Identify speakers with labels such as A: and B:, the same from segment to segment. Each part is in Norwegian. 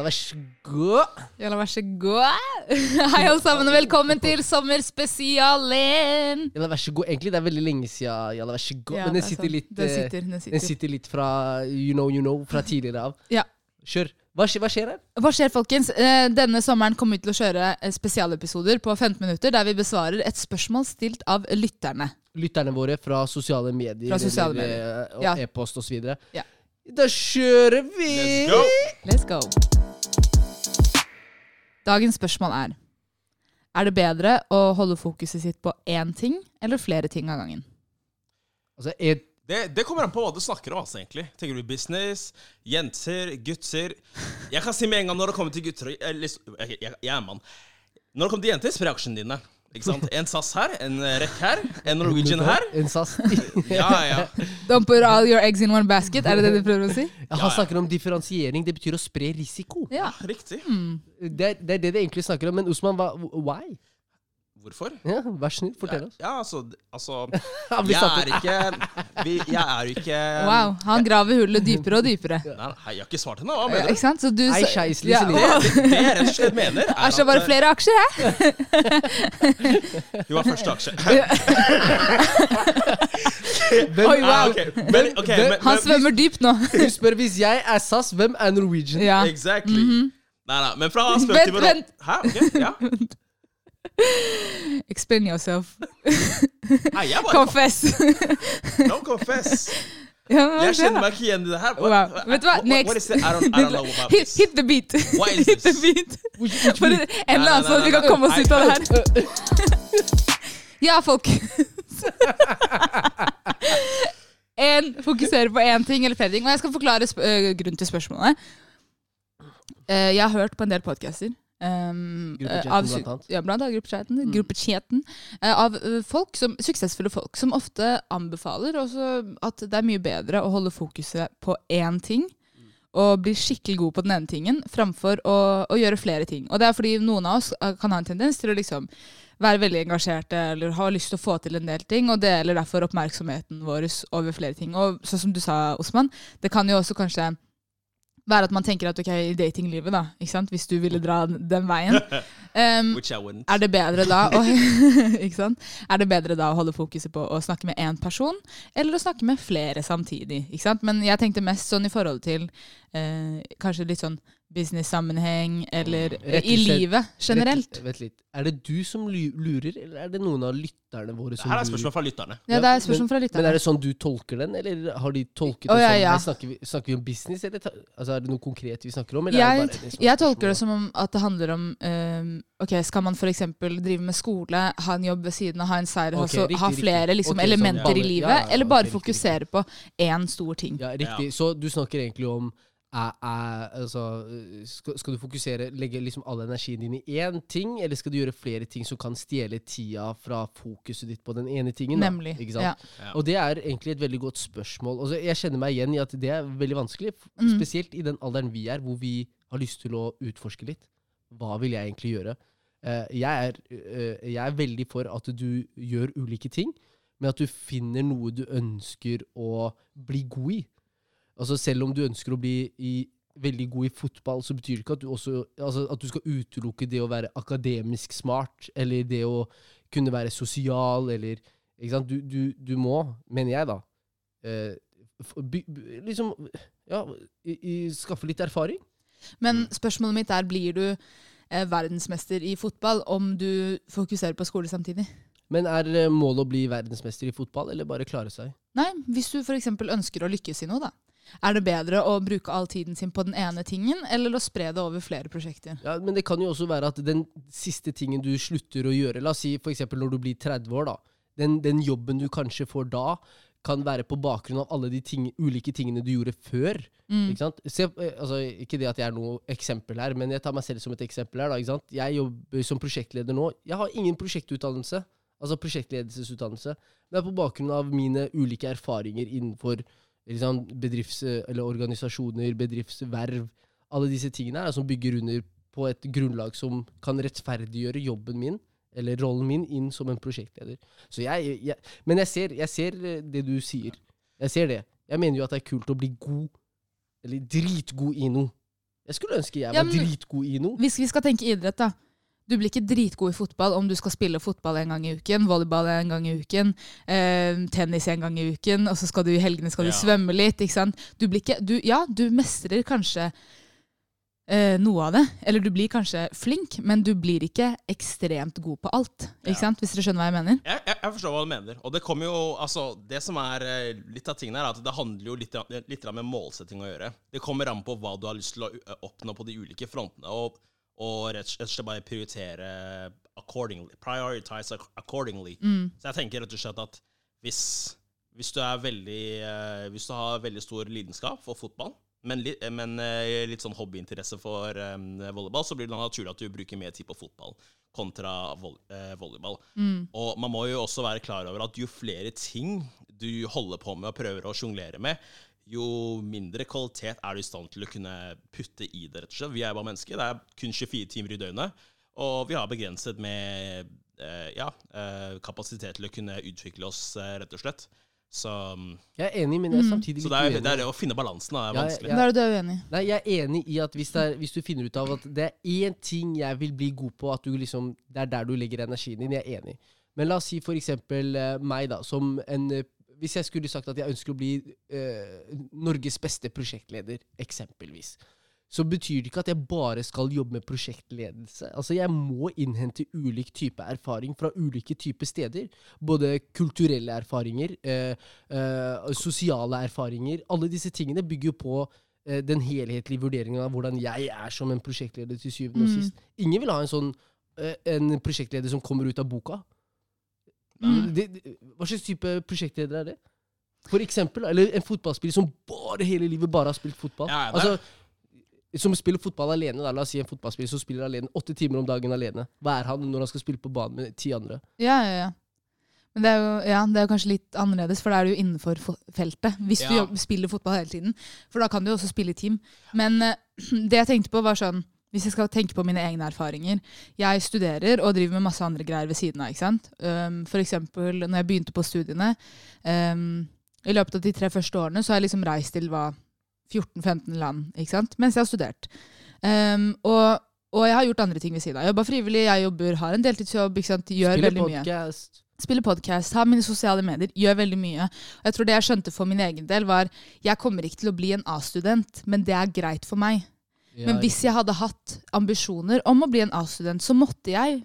A: Vær så god.
B: Jalla, vær så god. Hei, alle sammen, og velkommen til sommerspesialen.
A: Jalla, vær så god. Egentlig det er veldig lenge siden. Jalla, vær så god.
B: Ja,
A: Men den
B: er
A: sitter litt
B: Den
A: eh,
B: sitter, den
A: Den
B: sitter.
A: sitter litt fra you know, you know, fra tidligere av.
B: Ja.
A: Kjør. Hva skjer, hva skjer her?
B: Hva skjer, folkens? Eh, Denne sommeren kommer vi til å kjøre eh, spesialepisoder på 15 minutter der vi besvarer et spørsmål stilt av lytterne.
A: Lytterne våre fra sosiale medier,
B: Fra sosiale medier.
A: eh, og
B: Ja.
A: e-post osv.
B: Ja.
A: Da kjører vi!
C: Let's go!
B: Let's go. Dagens spørsmål er Er det bedre å holde fokuset sitt på én ting eller flere ting av gangen?
A: Altså, er,
C: Det, det kommer an på hva du snakker om. altså, egentlig. Tenker du business, jenter, gutter Jeg kan si med en gang når det kommer til gutter Jeg, jeg, jeg, jeg er mann. Når det kommer til jenter, spre aksjene dine. Ikke sant? En SAS her, en rekk her, en Norwegian her.
A: En SAS.
C: Ja, ja.
B: Don't put all your eggs in one basket, er det det du prøver å si?
A: Ja, han snakker om differensiering. Det betyr å spre risiko.
B: Ja.
C: Riktig.
A: Det er, det er det det egentlig snakker om. Men Osman, hva, why?
C: Hvorfor?
A: Ja, vær snill, fortell oss.
C: Ja, altså, altså Jeg er ikke vi, Jeg er jo ikke
B: Wow, han graver hullet dypere og dypere.
C: Nei, nei, jeg har ikke svart ennå. Hva mener du?
B: ikke sant? Så du Hei,
A: skeislig,
B: ja, Det.
C: Det, det jeg rett og slett mener, er
B: Æsj, det er bare flere aksjer, hæ?
C: Du var første aksje.
A: Hvem,
B: Oi,
C: Ah,
B: wow.
C: ok, Men, ok,
A: Hvem-
C: men,
B: Han
C: men-
B: svømmer dypt nå.
A: du spør hvis jeg er SAS, hvem er Norwegian?
B: Ja.
C: Exactly. Nei, nei, men fra spøk
B: Vent,
C: til
B: vent.
C: Hæ? Ok, ja.
B: Explain yourself.
C: Nei, jeg bare
B: Confess.
C: Don't confess.
B: Ja,
C: Jeg kjenner meg ikke igjen i det her.
B: Wow. Vet du hva? Next.
C: I don't, I don't know about
B: Hit,
C: this.
B: hit the beat. Hit the beat.
A: Which, which
B: en eller annen sånn at vi kan komme oss ut av det her. Ja, folk. En fokuserer på én ting eller flere ting. Og jeg skal forklare øh, grunnen til spørsmålet. Uh, jeg har hørt på en del podcaster. Um, av. Ja, blant annet gruppechatten.
A: Mm.
B: gruppechatten eh, av eh, folk som, suksessfulle folk som ofte anbefaler at det er mye bedre å holde fokuset på én ting og bli skikkelig god på den ene tingen, framfor å, å gjøre flere ting. Og det er fordi noen av oss kan ha en tendens til å liksom være veldig engasjerte eller ha lyst til å få til en del ting, og deler derfor oppmerksomheten vår over flere ting. Og sånn som du sa, Osman, det kan jo også kanskje være at man tenker at ok, i datinglivet, da, ikke sant? hvis du ville dra den veien, um,
C: Which I wouldn't.
B: er det bedre da å, ikke sant? Er det bedre da å holde fokuset på å snakke med én person, eller å snakke med flere samtidig? Ikke sant? Men jeg tenkte mest sånn i forhold til eh, kanskje litt sånn business-sammenheng, eller
A: slett,
B: i livet generelt.
A: Vent, vent litt. Er det du som lurer, eller er det noen av lytterne våre som lurer?
C: her er spørsmål fra lytterne.
B: Ja, det er spørsmål fra lytterne.
A: Men er det sånn du tolker den, eller har de tolket
B: Å,
A: det
B: ja,
A: sånn?
B: ja.
A: Snakker, vi, snakker vi om business, eller altså, er det noe konkret vi snakker om? Eller er
B: Jeg,
A: det bare det som er
B: jeg tolker det som om at det handler om um, Ok, Skal man f.eks. drive med skole, ha en jobb ved siden av, ha en seier,
A: okay,
B: altså,
A: riktig,
B: ha flere liksom,
A: Ok, sånn,
B: elementer
A: ja.
B: i livet,
A: Ja, ja, ja,
B: eller bare
A: ok, riktig,
B: fokusere på én stor ting?
A: Ja, riktig. Så du snakker egentlig om er, er, altså, skal, skal du fokusere, legge liksom all energien din i én ting, eller skal du gjøre flere ting som kan stjele tida fra fokuset ditt på den ene tingen? Da?
B: Nemlig.
A: Ikke sant?
B: Ja.
C: Ja.
A: Og det er egentlig et veldig godt spørsmål. Altså, jeg kjenner meg igjen i at det er veldig vanskelig,
B: Mm.
A: spesielt i den alderen vi er, hvor vi har lyst til å utforske litt. Hva vil jeg egentlig gjøre? Uh, jeg, er, uh, jeg er veldig for at du gjør ulike ting, men at du finner noe du ønsker å bli god i. Altså Selv om du ønsker å bli i, veldig god i fotball, så betyr det ikke at du, også, altså, at du skal utelukke det å være akademisk smart, eller det å kunne være sosial, eller ikke sant? Du, du, du må, mener jeg, da eh, by, liksom Ja, i, i, skaffe litt erfaring.
B: Men spørsmålet mitt er, blir du eh, verdensmester i fotball om du fokuserer på skole samtidig?
A: Men er eh, målet å bli verdensmester i fotball, eller bare klare seg?
B: Nei, hvis du f.eks. ønsker å lykkes i noe, da. Er det bedre å bruke all tiden sin på den ene tingen, eller å spre det over flere prosjekter?
A: Ja, Men det kan jo også være at den siste tingen du slutter å gjøre, la oss si f.eks. når du blir 30 år, da. Den, den jobben du kanskje får da, kan være på bakgrunn av alle de ting, ulike tingene du gjorde før.
B: Mm.
A: Ikke sant? Se, eh, altså, ikke det at jeg er noe eksempel her, men jeg tar meg selv som et eksempel her. Da, ikke sant? Jeg jobber som prosjektleder nå. Jeg har ingen prosjektutdannelse, altså prosjektledelsesutdannelse. Men det er på bakgrunn av mine ulike erfaringer innenfor liksom, bedrifts- eller organisasjoner, bedriftsverv. Alle disse tingene her, som bygger under på et grunnlag som kan rettferdiggjøre jobben min, eller rollen min, inn som en prosjektleder. Så jeg, jeg, men jeg ser, jeg ser eh, det du sier. Jeg ser det. Jeg mener jo at det er kult å bli god, eller dritgod i noe. Jeg skulle ønske jeg
B: Ja,
A: var
B: men-
A: dritgod i noe.
B: Hvis vi skal tenke idrett, da. Du blir ikke dritgod i fotball om du skal spille fotball en gang i uken, volleyball en gang i uken, eh, tennis en gang i uken, og så skal du i helgene skal du
C: Ja.
B: svømme litt. ikke sant? Du blir ikke, du, ja, du mestrer kanskje eh, noe av det, eller du blir kanskje flink, men du blir ikke ekstremt god på alt.
C: Ja.
B: ikke sant? Hvis dere skjønner hva jeg mener?
C: Jeg, jeg, jeg forstår hva du mener. Og det kommer jo, altså, det som er eh, litt av tingene, er at det handler jo litt, litt med målsetting å gjøre. Det kommer an på hva du har lyst til å eh, oppnå på de ulike frontene. Og, og rett og slett bare prioritere accordingly. Prioritize accordingly. accordingly. Så jeg tenker rett og slett at hvis, hvis du veldig eh, Hvis du har veldig stor lidenskap for fotball, men, li, men eh, litt sånn hobbyinteresse for um, volleyball, så blir det naturlig at du bruker mer tid på fotball kontra voll, uh, volleyball. Og man må jo også være klar over at jo flere ting du holder på med og prøver å sjonglere med, jo mindre kvalitet er du i stand til å kunne putte i det, rett og slett. Vi er bare mennesker. Det er kun 24 timer i døgnet, og vi har begrenset med eh, ja, eh, kapasitet til å kunne utvikle oss, eh, rett og slett. Så, mm,
A: Jeg er enig, men jeg er samtidig litt uenig.
C: Så det er det å finne balansen. Da, det er vanskelig.
A: ja.
B: Da er du uenig.
A: Nei, jeg er enig i at hvis, det er, hvis du finner ut av at det er én ting jeg vil bli god på, at du liksom, det er der du legger energien din, jeg er enig. Men la oss si for eksempel meg, da, som en Hvis jeg skulle sagt at jeg ønsker å bli eh, Norges beste prosjektleder, eksempelvis, så betyr det ikke at jeg bare skal jobbe med prosjektledelse. Altså, jeg må innhente ulik type erfaring fra ulike typer steder. Både kulturelle erfaringer, eh, eh, sosiale erfaringer. Alle disse tingene bygger jo på eh, den helhetlige vurderingen av hvordan jeg er som en prosjektleder til syvende og
B: Mm.
A: sist. Ingen vil ha en sånn eh, en prosjektleder som kommer ut av boka.
B: Mm.
A: Det, det, hva slags type prosjektleder er det? For eksempel, eller en fotballspiller som bare hele livet bare har spilt fotball.
C: Ja,
A: altså, som spiller fotball alene. Da. La oss si en fotballspiller som spiller alene åtte timer om dagen alene. Hva er han når han skal spille på banen med ti andre?
B: Ja, ja, ja. Men det er, jo, ja, det er jo kanskje litt annerledes, for da er du jo innenfor feltet. Hvis du
C: Ja.
B: jobb, spiller fotball hele tiden. For da kan du jo også spille i team. Men eh, det jeg tenkte på, var sånn Hvis jeg skal tenke på mine egne erfaringer Jeg studerer og driver med masse andre greier ved siden av. ikke sant? Um, for eksempel når jeg begynte på studiene um, I løpet av de tre første årene så har jeg liksom reist til hva 14-15 land ikke sant? mens jeg har studert. Um, og, og jeg har gjort andre ting ved siden av. Jobber frivillig, jeg jobber, har en deltidsjobb. ikke sant? Gjør
A: Spiller
B: veldig mye spiller podkast, har mine sosiale medier, gjør veldig mye. Og jeg tror det jeg skjønte for min egen del, var jeg kommer ikke til å bli en A-student, men det er greit for meg. Men hvis jeg hadde hatt ambisjoner om å bli en A-student, så måtte jeg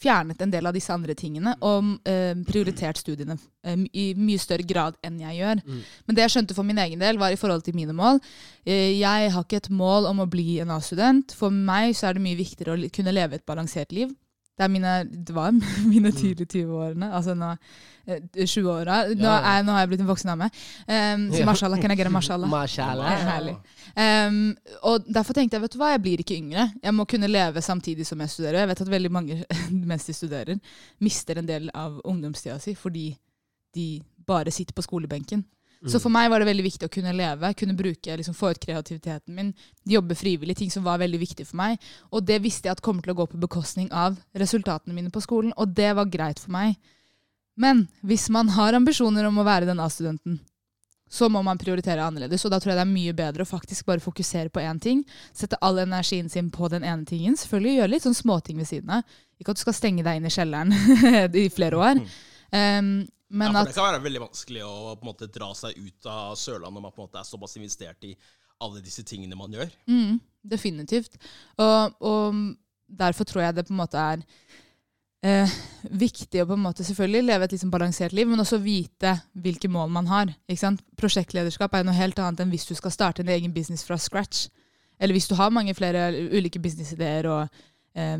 B: fjernet en del av disse andre tingene og eh, prioritert studiene eh, i mye større grad enn jeg gjør.
A: Mm.
B: Men det jeg skjønte for min egen del, var i forhold til mine mål. Eh, jeg har ikke et mål om å bli en A-student. For meg så er det mye viktigere å kunne leve et balansert liv. Det, mine, det var mine
A: Mm.
B: tidlige 20-årene. Altså nå eh, 20-åra. Nå,
A: Ja, ja.
B: er- nå har jeg blitt en voksen dame. Um, så mashallah, kan jeg gjøre mashallah?
A: Mashallah.
B: Um, og derfor tenkte jeg vet du hva, jeg blir ikke yngre. Jeg må kunne leve samtidig som jeg studerer. Jeg vet at veldig mange mens de studerer, mister en del av ungdomstida si fordi de bare sitter på skolebenken.
A: Mm.
B: Så for meg var det veldig viktig å kunne leve, kunne bruke, liksom få ut kreativiteten min, jobbe frivillig, ting som var veldig viktig for meg. Og det visste jeg at kommer til å gå på bekostning av resultatene mine på skolen, og det var greit for meg. Men hvis man har ambisjoner om å være den A-studenten, så må man prioritere annerledes. Og da tror jeg det er mye bedre å faktisk bare fokusere på én ting. Sette all energien sin på den ene tingen. Selvfølgelig gjøre litt sånn småting ved siden av. Ikke at du skal stenge deg inn i kjelleren i flere år. Um, men
C: ja, for
B: at
C: Det kan være veldig vanskelig å på en måte dra seg ut av Sørlandet når man på en måte er såpass investert i alle disse tingene man gjør.
B: Mm, definitivt. Og, og derfor tror jeg det på en måte er eh, viktig å på en måte selvfølgelig leve et liksom balansert liv, men også vite hvilke mål man har. Prosjektlederskap er noe helt annet enn hvis du skal starte en egen business fra scratch. Eller hvis du har mange flere ulike businessidéer og eh,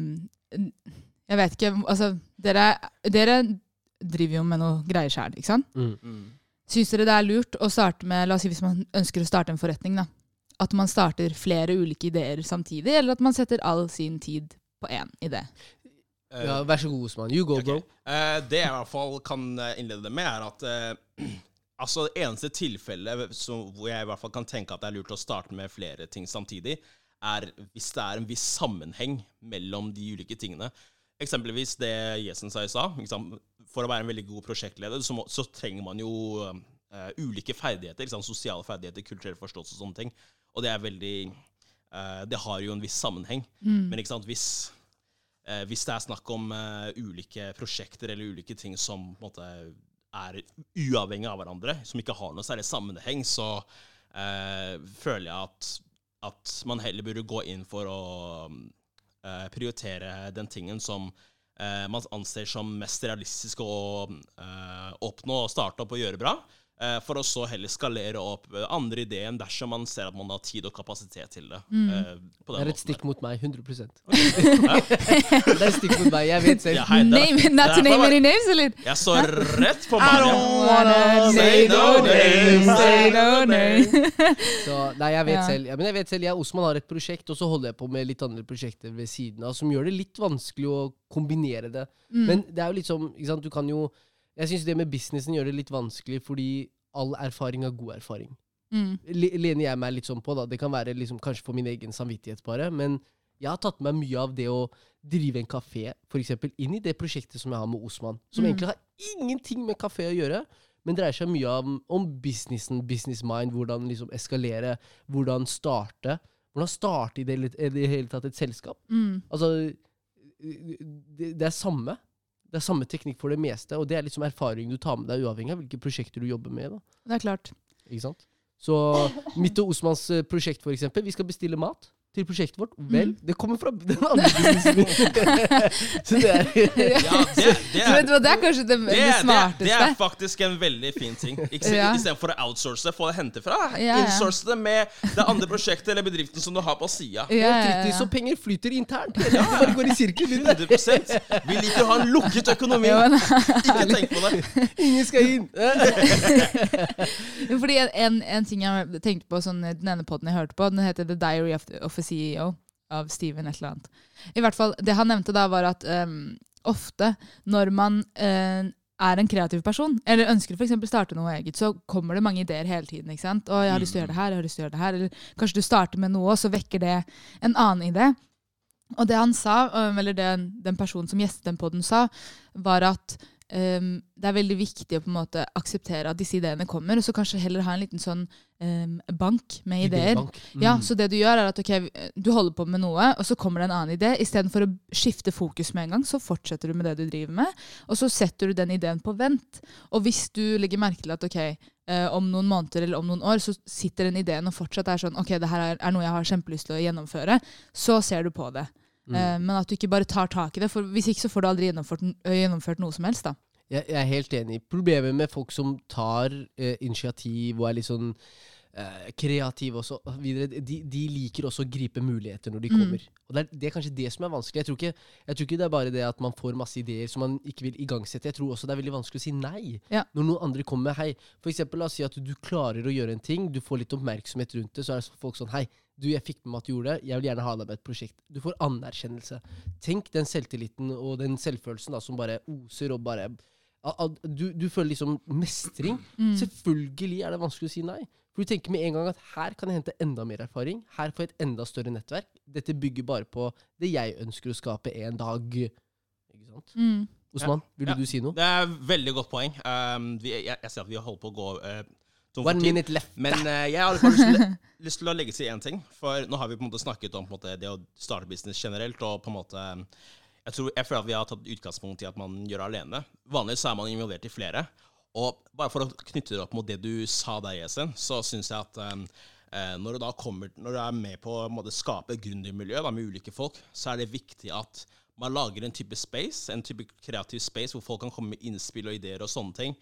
B: Jeg vet ikke Altså, dere, dere driver jo med noe greier sjæl, ikke sant?
A: Mm.
B: Syns dere det er lurt å starte med La oss si hvis man ønsker å starte en forretning, da. At man starter flere ulike ideer samtidig, eller at man setter all sin tid på én idé.
C: Eh,
A: Ja, vær så god, Osman. You go, bro.
C: Uh, det jeg i hvert fall kan eh, innlede det med, er at uh, altså det eneste tilfellet som- hvor jeg i hvert fall kan tenke at det er lurt å starte med flere ting samtidig, er hvis det er en viss sammenheng mellom de ulike tingene. Eksempelvis det Jesen sa i stad. For å være en veldig god prosjektleder så, må, så trenger man jo uh, ulike ferdigheter. Liksom. Sosiale ferdigheter, kulturell forståelse og sånne ting. Og det er veldig uh, Det har jo en viss sammenheng. Men ikke sant, hvis, uh, hvis det er snakk om ulike prosjekter eller ulike ting som måte er uavhengig av hverandre, som ikke har noe særlig sammenheng, så føler jeg at, at man heller burde gå inn for å prioritere den tingen som man anser som mest realistisk å eh, oppnå og starte opp og gjøre bra. Eh, For å så heller skalere opp eh, andre ideen dersom man ser at man har tid og kapasitet til det. Mm. på
A: Det er et stikk
C: der.
A: mot meg. 100% Det er et stikk mot meg. Jeg vet selv.
C: Ja, hei,
B: Name, not to
C: er
B: name any names, eller?
C: Jeg står rett på
B: I don't wanna say no names, say no names.
A: Så, nei, jeg vet
B: Ja.
A: selv. Ja, men jeg vet selv, jeg og Osman har et prosjekt, og så holder jeg på med litt andre prosjekter ved siden av, som gjør det litt vanskelig å kombinere det.
B: Mm.
A: Men det er jo litt som, ikke sant, du kan jo Jeg syns det med businessen gjør det litt vanskelig, fordi all erfaring er god erfaring.
B: Mm.
A: Lener jeg meg litt sånn på, da. Det kan være liksom, kanskje for min egen samvittighet bare, men jeg har tatt med meg mye av det å drive en kafé, eksempel, inn i det prosjektet som jeg har med Osman, som
B: Mm.
A: egentlig har ingenting med kafé å gjøre, men dreier seg mye om, om businessen, business mind, hvordan liksom eskalere, hvordan starte. Hvordan starte i det, i det hele tatt et selskap.
B: Mm.
A: Altså, det, det er samme. Det er samme teknikk for det meste, og det er liksom erfaring du tar med deg, uavhengig av hvilke prosjekter du jobber med. da.
B: Det er klart.
A: Ikke sant? Så mitt og Osmans eh, prosjekt, for eksempel. Vi skal bestille mat til prosjektet vårt. Vel,
B: Mm.
A: det kommer fra den andre businessen. Så det er
C: Ja, det, det,
B: Så vet
C: er,
B: du hva, det er kanskje det,
C: det,
B: det
C: det,
B: smarteste.
C: det er faktisk en veldig fin ting. Ikke
B: Ja.
C: Istedenfor å outsource det, få det hente fra.
B: Ja, ja.
C: Insource det med det andre prosjektet eller bedriften som du har på sida.
B: ja, ja, ja.
A: så penger flyter internt. Det bare går i sirkel.
C: 100 Vi liker å ha en lukket økonomi.
B: Ja, men-
C: Ikke tenk på det.
A: Ingen skal inn.
B: Fordi en, en, en ting jeg tenkte på sånn, den ene podden jeg hørte på, den heter The Diary of, the a CEO av Steven et eller annet. I hvert fall, Det han nevnte da, var at um, ofte når man uh, er en kreativ person, eller ønsker å starte noe eget, så kommer det mange ideer hele tiden. ikke sant? Og jeg har lyst til å gjøre det her, jeg har lyst til å gjøre det her. Eller kanskje du starter med noe, og så vekker det en annen idé. Og det han sa, eller det den personen som gjestet den podden sa, var at um, det er veldig viktig å på en måte akseptere at disse ideene kommer, og så kanskje heller ha en liten sånn um, bank med ideer.
A: Mm.
B: Ja. Så det du gjør, er at okay, du holder på med noe, og så kommer det en annen idé. Istedenfor å skifte fokus med en gang, så fortsetter du med det du driver med. Og så setter du den ideen på vent. Og hvis du legger merke til at ok, Uh, om noen måneder eller om noen år, så sitter den ideen og fortsatt er sånn ok, det her er, er noe jeg har kjempelyst til å gjennomføre, så ser du på det.
A: Mm.
B: Eh, men at du ikke bare tar tak i det, for hvis ikke så får du aldri gjennomført, gjennomført noe som helst. da.
A: Jeg, jeg er helt enig. Problemet med folk som tar eh, initiativ og er litt sånn eh, kreative og så videre, de, de liker også å gripe muligheter når de
B: Mm.
A: kommer. Og det er, det er kanskje det som er vanskelig. Jeg tror, ikke, jeg tror ikke det er bare det at man får masse ideer som man ikke vil igangsette. Jeg tror også det er veldig vanskelig å si nei
B: Ja.
A: når noen andre kommer med hei. For eksempel, la oss si at du klarer å gjøre en ting, du får litt oppmerksomhet rundt det, så er det folk sånn hei, du, jeg fikk med meg at du gjorde det, jeg vil gjerne ha deg med et prosjekt. Du får anerkjennelse. Tenk den selvtilliten og den selvfølelsen da, som bare oser og bare du, du føler liksom mestring.
B: Mm.
A: Selvfølgelig er det vanskelig å si nei. For du tenker med en gang at her kan jeg hente enda mer erfaring. Her får jeg et enda større nettverk. Dette bygger bare på det jeg ønsker å skape en dag. Ikke sant?
B: Mm.
A: Osman, ville
C: Ja.
A: du si noe?
C: Det er et veldig godt poeng. Um, vi, jeg, jeg ser at vi holder på å gå uh,
A: One minute left.
C: Men uh, jeg har lyst lyst til å legge til én ting. For nå har vi på en måte snakket om måte, det å starte business generelt. og på en måte, jeg, tror, jeg føler at vi har tatt utgangspunkt i at man gjør det alene. Vanligvis er man involvert i flere. Og bare for å knytte det opp mot det du sa der, Jesen, så syns jeg at eh, eh, når, du kommer, når du er med på å skape et gründermiljø med ulike folk, så er det viktig at man lager en type space, en type kreativ space, hvor folk kan komme med innspill og ideer og sånne ting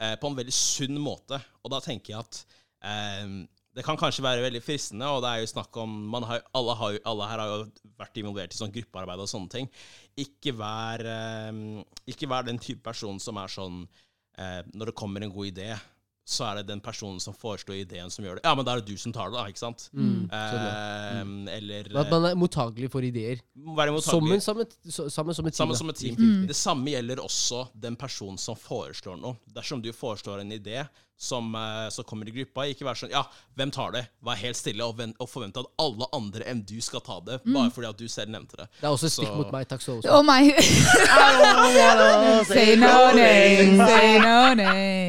C: eh, på en veldig sunn måte. Og da tenker jeg at eh, det kan kanskje være veldig fristende, og det er jo snakk om har, alle, har, alle her har jo vært involvert i sånn gruppearbeid og sånne ting. Ikke vær, eh, ikke vær den type person som er sånn eh, Når det kommer en god idé, så er det den personen som foreslår ideen, som gjør det. Ja, men da er det du som tar det, da, ikke sant?
A: Mm,
C: Eh, Eller
A: At man er mottagelig for ideer. Som
C: mottagelig.
A: sammen, som et team.
C: Sammen som et team.
A: Riktig.
C: Det samme gjelder også den personen som foreslår noe. Dersom du foreslår en idé som, eh, som kommer i gruppa. Ikke være sånn Ja, hvem tar det? Vær helt stille og, og forvente at alle andre enn du skal ta det, bare fordi at du selv nevnte det.
A: Det er også et stikk mot meg. Takk så
B: Å meg! Say no name, say no name.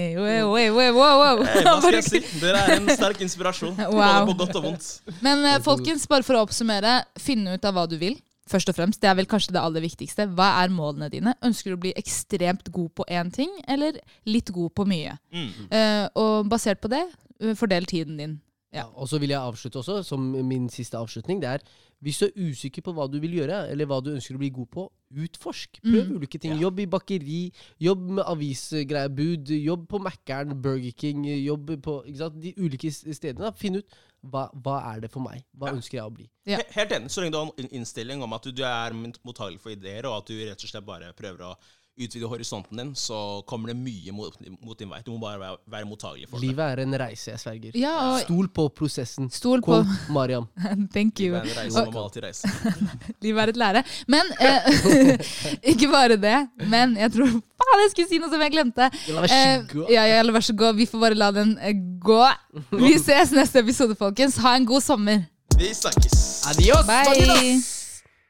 B: Wow, wow.
C: Hey, hva skal jeg si? Dere er en sterk inspirasjon.
B: Wow.
C: Både på godt og vondt.
B: Men eh, folkens, bare for å oppsummere. Finne ut av hva du vil. Først og fremst, Det er vel kanskje det aller viktigste. Hva er målene dine? Ønsker du å bli ekstremt god på én ting, eller litt god på mye?
C: Mm.
B: Uh, og basert på det, eh, fordel tiden din. Ja.
A: Ja, og så vil jeg avslutte også, som min siste avslutning. Det er hvis du er usikker på hva du vil gjøre, eller hva du ønsker å bli god på, utforsk. Prøv
B: Mm.
A: ulike ting.
C: Ja.
A: Jobb i bakeri, jobb med avisgreier, bud, jobb på Mækkern, Burger King, jobb på ikke sant? de ulike stedene. da. Finn ut hva, hva er det for meg. Hva
C: Ja.
A: ønsker jeg å bli.
B: Ja.
C: Helt enig. Så lenge du har en innstilling om at du, du er mottagelig for ideer, og at du rett og slett bare prøver å utvide horisonten din, så kommer det mye mot, mot din vei. Du må bare være, være mottagelig for det.
A: Livet er en reise, jeg sverger.
B: Ja, og
A: Stol på prosessen.
B: stol på
A: Mariam.
B: Thank you.
C: Livet er en reise, man må alltid reise.
B: Livet er et lære. Men eh, Ikke bare det, men jeg tror Faen, jeg skulle si noe som jeg glemte.
A: La meg
B: så
A: god.
B: ja, ja, vær så god. Vi får bare la den eh, gå. Vi ses neste episode, folkens. Ha en god sommer.
C: Vi snakkes!
A: Adios!
B: Bye.